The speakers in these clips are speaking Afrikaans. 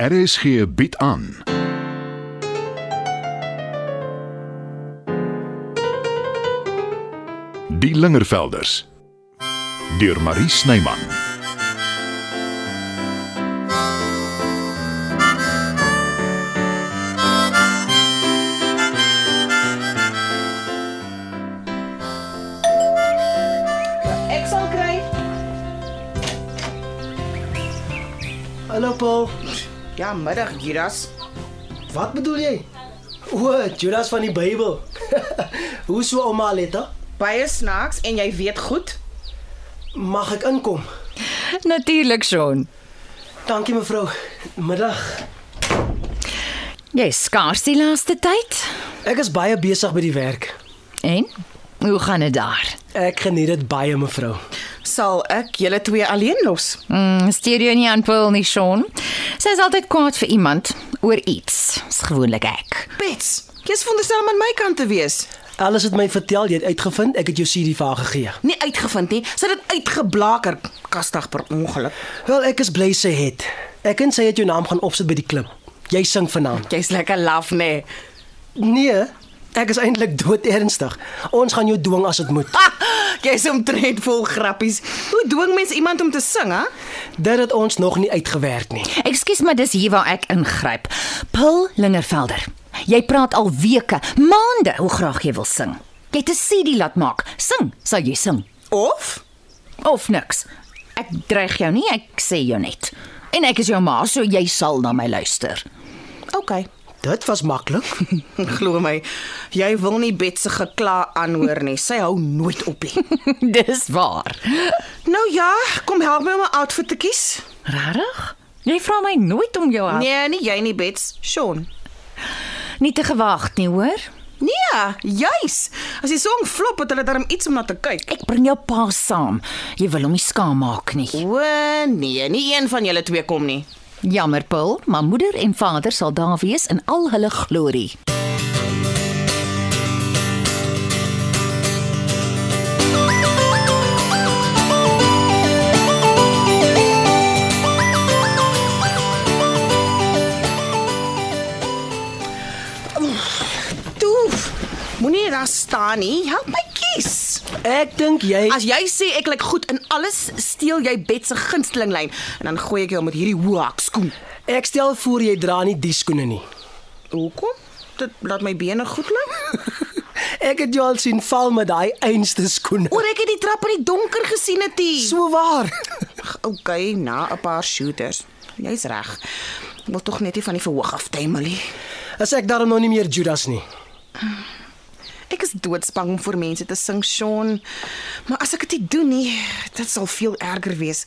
RSG bied aan. Die Lingervelders deur Marie Snyman. Ek sal kry. Hallo Paul. Ja, middag, Judas. Wat bedoel jy? O, Judas van die Bybel. Hoe so ouma Aletta? Baie snaaks en jy weet goed. Mag ek inkom? Natuurlik, Sean. Dankie mevrou. Middag. Jy is skaars die laaste tyd. Ek is baie besig by die werk. En hoe gaan dit daar? Ek geniet dit baie mevrou. Sal ek julle twee alleen los? Mm, steur jou nie aan Paul nie, Sean. Sy is altyd kwaad vir iemand oor iets. Dis gewoonlik ek. Bets, jy's veronderstel om aan my kant te wees. Alles het my vertel jy het uitgevind ek het jou CD vir haar gegee. Nie uitgevind nie. Sy het dit uitgeblaker kastig per ongeluk. Wel, ek is bly sy het. Ek en sy het jou naam gaan opsit by die klub. Jy sing vanaand. Jy's lekker laf, nê? Nee, ek is eintlik dood ernstig. Ons gaan jou dwing as dit moet. Ah, jy's omtrent vol grappies. Hoe dwing mens iemand om te sing, hè? Dit het ons nog nie uitgewerk nie. Ekskuus, maar dis hier waar ek ingryp. Paul Lingervelder. Jy praat al weke, maande hoe graag jy wil sing. Jy het 'n CD laat maak. Sing, sal jy sing? Of Of niks. Ek dreig jou nie, ek sê jou net. En ek is jou ma, so jy sal na my luister. Okay. Dit was maklik. Glo my, jy wil nie Bet se gekla aanhoor nie. Sy hou nooit op nie. Dis waar. nou ja, kom help my om 'n outfit te kies. Rarig? Jy vra my nooit om jou help. Nee, nie jy nie, Bets. Sean. Nie te gewag nie, hoor? Nee, juis. As die song flop, het hulle darm iets om na te kyk. Ek bring jou pa saam. Jy wil hom nie skaam maak nie. O nee, nie een van julle twee kom nie. Jammer, Paul, maar moeder en vader sal daar wees in al hulle glorie. Toe. Moenie daar staan nie. Help my. Ek dink jy As jy sê ek lyk goed in alles, steel jy Bet se gunsteling lyn en dan gooi ek jou met hierdie hoë hakskoen. ek stel voor jy dra nie die skoene nie. Hoekom? Dit laat my bene goed lyk. Ek het jou al sien val met daai einste skoene. Oor ek het die trap in die donker gesien het. So waar. Okay, na 'n paar shooters. Jy's reg. Ek wil tog net nie van die verhoog af tuimel nie. As ek daarom nog nie meer Judas nie. Ek is doodsbang om vir mense te sing, Sean. Maar as ek dit nie doen nie, dit sal veel erger wees.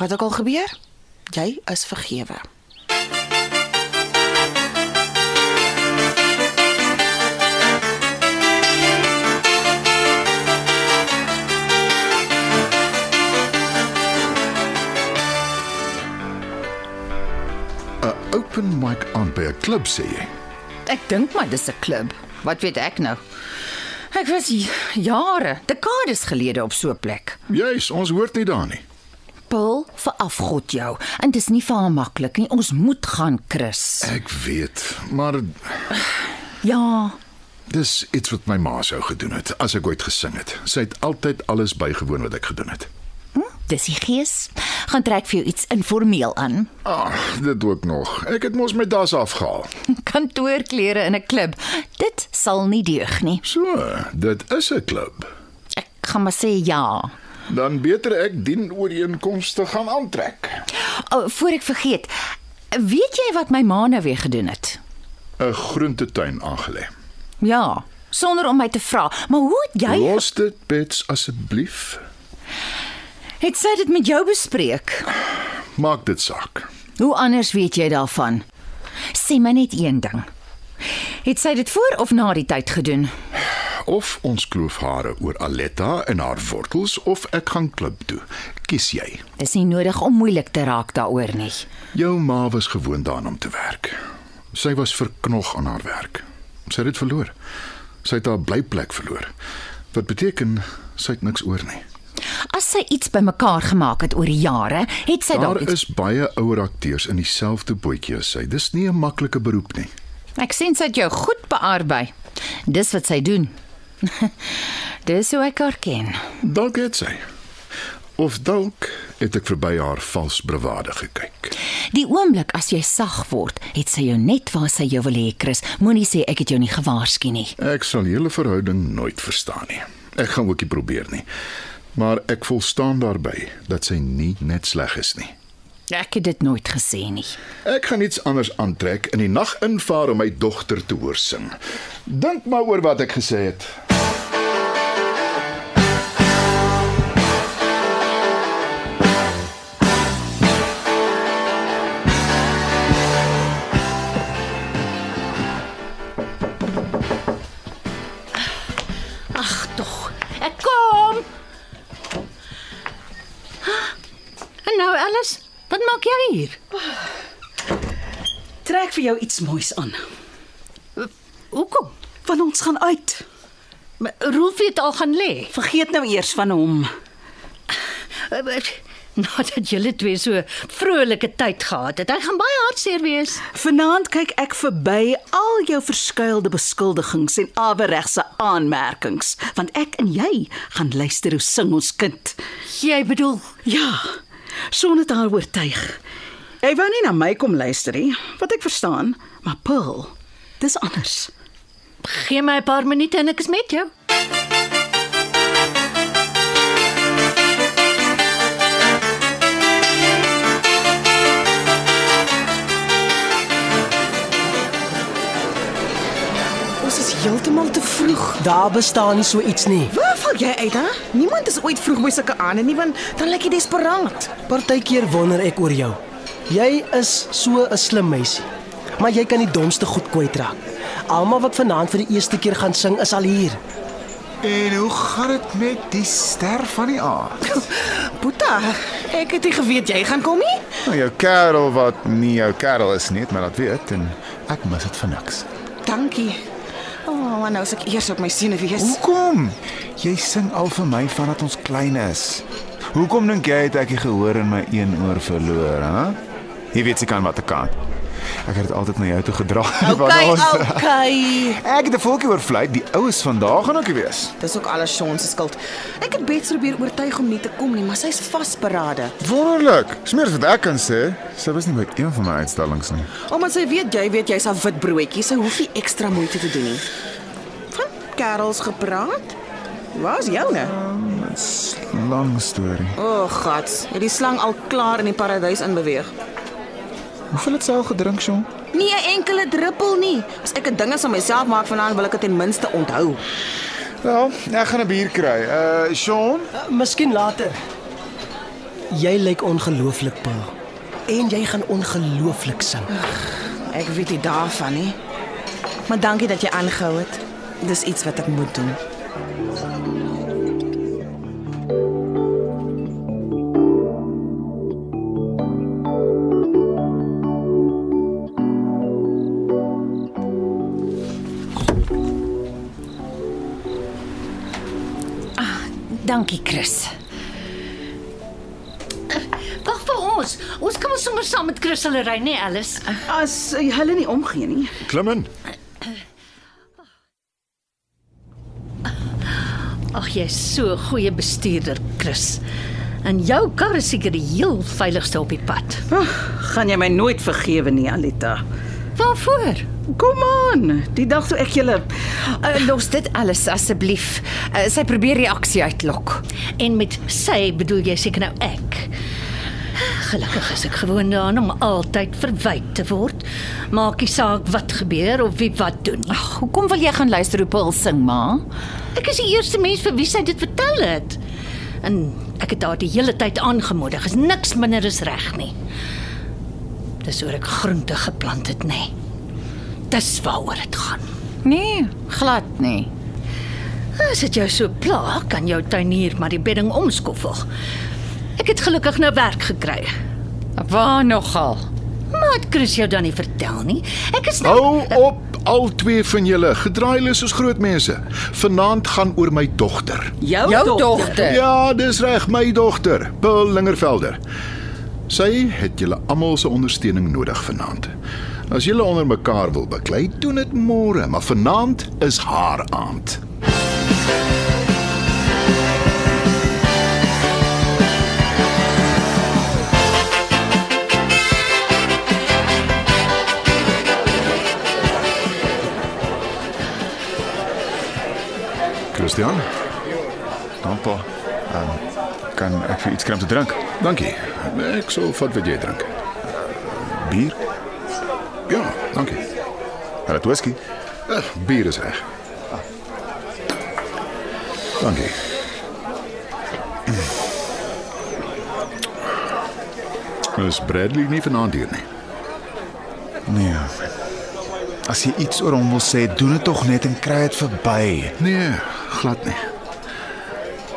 Wat ook al gebeur, jy is vergewe. Open mic aan by 'n klub sê jy. Ek dink maar dis 'n klub. Wat weet ek nou? Ek was j- jare, dekades gelede op so 'n plek. Juis, ons hoort nie daar nie. Paul, verafgod jou. En dis nie vir haar maklik nie. Ons moet gaan, Chris. Ek weet, maar Ja, dis iets wat my ma sou gedoen het as ek ooit gesing het. Sy het altyd alles bygewoon wat ek gedoen het. Dis die gees. Gaan trek vir jou iets informeel aan. Ah, dit ook nog. Ek het mos my das afgehaal. Kantoorklere in 'n klub. Dit sal nie deug nie. So, dit is 'n klub. Ek gaan maar sê ja. Dan beter ek dien ooreenkomste gaan aantrek. O, oh, voor ek vergeet. Weet jy wat my ma nou weer gedoen het? 'n Groentetuin aangelê. Ja, sonder om my te vra. Maar hoe het jy Los dit bets asseblief. Het sy dit met jou bespreek? Maak dit saak. Hoe anders weet jy daarvan? Sê my net een ding. Het sy dit voor of na die tyd gedoen? Of ons kloof hare oor Aletta en haar wortels of ek gaan klub toe. Kies jy. Dis nie nodig om moeilik te raak daaroor nie. Jou ma was gewoond daaraan om te werk. Sy was verknog aan haar werk. Sy het dit verloor. Sy het haar blyplek verloor. Wat beteken sy het niks oor nie. Sy iets bymekaar gemaak het oor die jare, het sy Daar iets is baie ouer akteurs in dieselfde bootjie as sy. Dis nie 'n maklike beroep nie. Ek sien sy het jou goed bearbei. Dis wat sy doen. Dis hoe ek haar ken. Dalk het sy. Of dalk het ek verby haar vals bravade gekyk. Die oomblik as jy sag word, het sy jou net waar sy jou wil hê, Chris. Moenie sê ek het jou nie gewaarsku nie. Ek sal julle verhouding nooit verstaan nie. Ek gaan ook nie probeer nie. Maar ek volstaan daarby dat sy nie net sleg is nie. Ek het dit nooit gesê nie. Ek gaan iets anders aantrek in die nag invaar om my dogter te hoor sing. Dink maar oor wat ek gesê het. Vir jou iets moois aan. Hoekom? Want ons gaan uit. Maar Rolf het al gaan lê. Vergeet nou eers van hom. Nadat julle twee so vrolike tyd gehad het, hy gaan baie hartseer wees. Vanaand kyk ek verby al jou verskuilde beskuldigings en aweregse aanmerkings, want ek en jy gaan luister hoe sing ons kind. Jy bedoel, Ja, sonder te haar oortuig. Hy wou nie na my kom luister nie, wat ek verstaan, maar Paul, dis anders. gee my 'n paar minute en ek is met jou. Ons is heeltemal te vroeg. Daar bestaan nie so iets nie. Waar val jy uit, hè? Niemand is ooit vroeg by sulke aande nie, want dan lyk jy desperaat. Partykeer wonder ek oor jou. Jy is so 'n slim meisie. Maar jy kan die domste goed kwytraak. Almal wat vanaand vir die eerste keer gaan sing is al hier. En hoe gaan dit met die ster van die aard? Boeta, ek het nie geweet jy gaan kom nie. Nou jou kerel wat nie jou kerel is nie, my laat weet en ek mis dit vir niks. Dankie. O, oh, nou as ek eers op my senuwees. Hoekom? Jy sing al vir my vandat ons klein is. Hoekom dink jy het ek die gehoor in my een oor verloor, hè? Jy weet seker wat ek kan. Ek het dit altyd na jou toe gedra. Okay, okay. Ek het 'n voeltjie oorvlei, die oues vandag gaan ook nie wees. Dis ook alles Sean se skuld. Ek het Bets probeer oortuig om nie te kom nie, maar sy's vasberade. Wonderlik. Smeer wat ek kan sê. Sy was nie by een van my uitstallings nie. Omdat sy weet jy weet jy's 'n wit broodjie, sy hoef nie ekstra moeite te doen nie. Van kerels gepraat? Waar's joune? Lang storie. O, oh, God, het die slang al klaar in die paradys inbeweeg. Hoeveel het sy al gedrink, Sean? Nie 'n enkele druppel nie. As ek 'n ding is aan myself maak vanaand, wil ek dit ten minste onthou. Wel, ek gaan 'n bier kry. Uh Sean, Uh, miskien later. Jy lyk ongelooflik, Paul. En jy gaan ongelooflik sing. Ek weet nie daarvan nie. Maar dankie dat jy aangehou het. Dis iets wat ek moet doen. Dankie, Chris. Wag vir ons. Ons kan ons sommer saam met Chris hulle ry, nee Alice. As uh, hulle nie omgee nie. Klim in. Ag jy's so 'n goeie bestuurder, Chris. En jou kar is seker die heel veiligste op die pad. Ag, gaan jy my nooit vergewe nie, Alita. Waarvoor? Kom aan, die dag toe ek julle Uh, los dit alles asseblief. Uh, sy probeer reaksie uitlok. En met sy bedoel jy seker nou ek. Gelukkig is ek gewoond daaraan om altyd verwyd te word. Maak nie saak wat gebeur of wie wat doen. Ag, hoekom wil jy gaan luister hoe Paul sing, ma? Ek is die eerste mens vir wie sy dit vertel het. En ek het haar die hele tyd aangemoedig. Is niks minder as reg nie. Dis oor ek groente geplant het, nê. Dis waaroor dit gaan. Nee, glad nie. As dit jou so pla, kan jou tuinier maar die bedding omskoffel. Ek het gelukkig nou werk gekry. Waar nogal? Maar het Chris jou dan nie vertel nie? Ek is nou hou op al twee van julle, gedraai hulle soos groot mense. Vanaand gaan oor my dogter. Jou, Jou dogter. dogter. Ja, dis reg, my dogter, Paul Lingervelder. Sy het julle almal se ondersteuning nodig vanaand. As julle onder mekaar wil beklei, doen dit môre, maar vanaand is haar aand. Christian, Danpa. Um, kan ek vir iets kry om te drink? dankie. Ek sal vat wat jy drink. Bier? Hulle het whisky. Uh, bier is reg. Dankie. Is Bradley nie vanaand hier nie? Nee. As jy iets oor hom wil sê, doen dit tog net en kry dit verby. Nee, glad nie.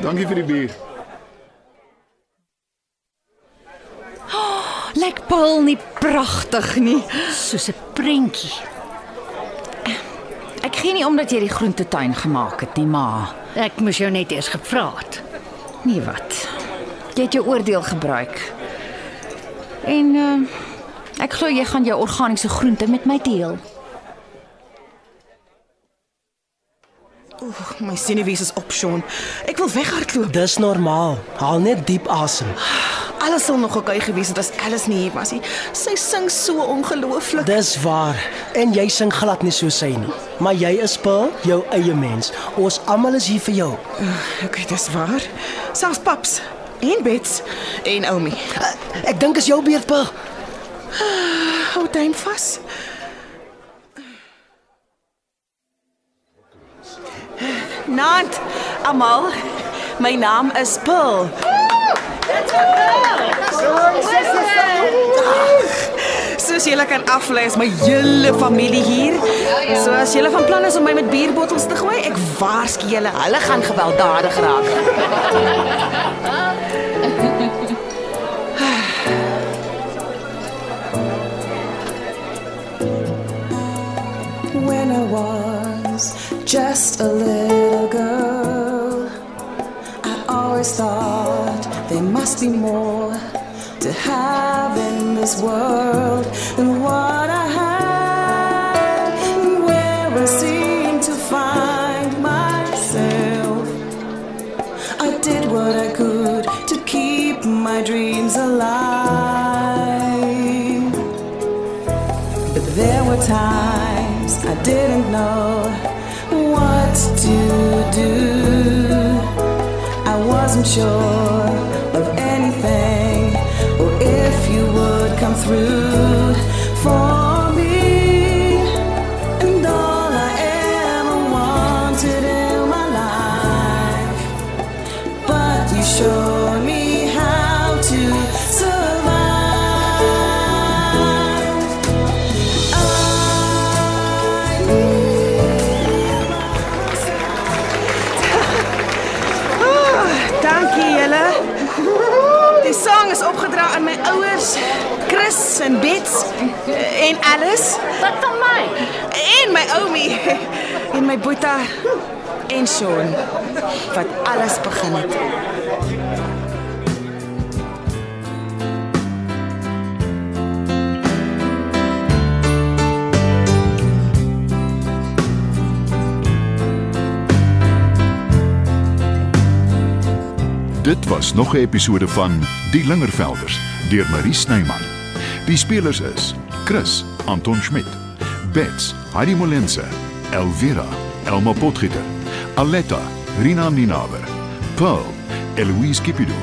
Dankie vir die bier. Lyk Paul nie pragtig nie. Soos 'n prentjie. Gee nie omdat jy die groentetuin gemaak het nie, maar Ek moes jou net eers gevra het. nee wat. Jy het jou oordeel gebruik. En uh, ek glo jy gaan jou organiese groente met my deel. Oeg, my senuwees is op, Sean. Ek wil weghardloop. Dis normaal. Haal net diep asem. Alles sal nog oukei gewees het as Alice nie hier was nie. Sy sing so ongelooflik. Dis waar. En jy sing glad nie soos sy nie. Maar jy is Paul, jou eie mens. Ons almal is hier vir jou. Okay, dis waar. Selfs paps en Bets en Oumi. Ek dink is jou beurt, Paul. Hou duim vas. Nant, almal. My naam is Paul. Soos julle kan aflees, my hele familie hier. So as julle van plan is om my met bierbottels te gooi, ek waarsku julle, hulle gaan gewelddadig raak. Be more to have in this world than what I had. And where I seemed to find myself, I did what I could to keep my dreams alive. But there were times I didn't know what to do. I wasn't sure Die sang is opgedra aan my ouers, Chris en Bets en Alice Wat van my? en my oumie en my boeta en Sean wat alles begin het. Dit was nog 'n episode van Die Lingervelders deur Marie Snyman. Die spelers is Chris Anton Schmidt, Bets Heidi Molense, Elvira Elma Potgieter, Aletta Rina Ninaber, Pearl Eloise Kipido,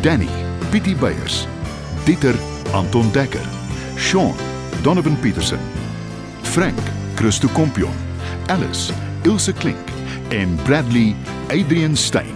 Danny Pietie Beyers, Dieter Anton Dekker, Sean Donovan Petersen, Frank Christo Kompion, Alice Ilse Klink en Bradley Adrian Stein.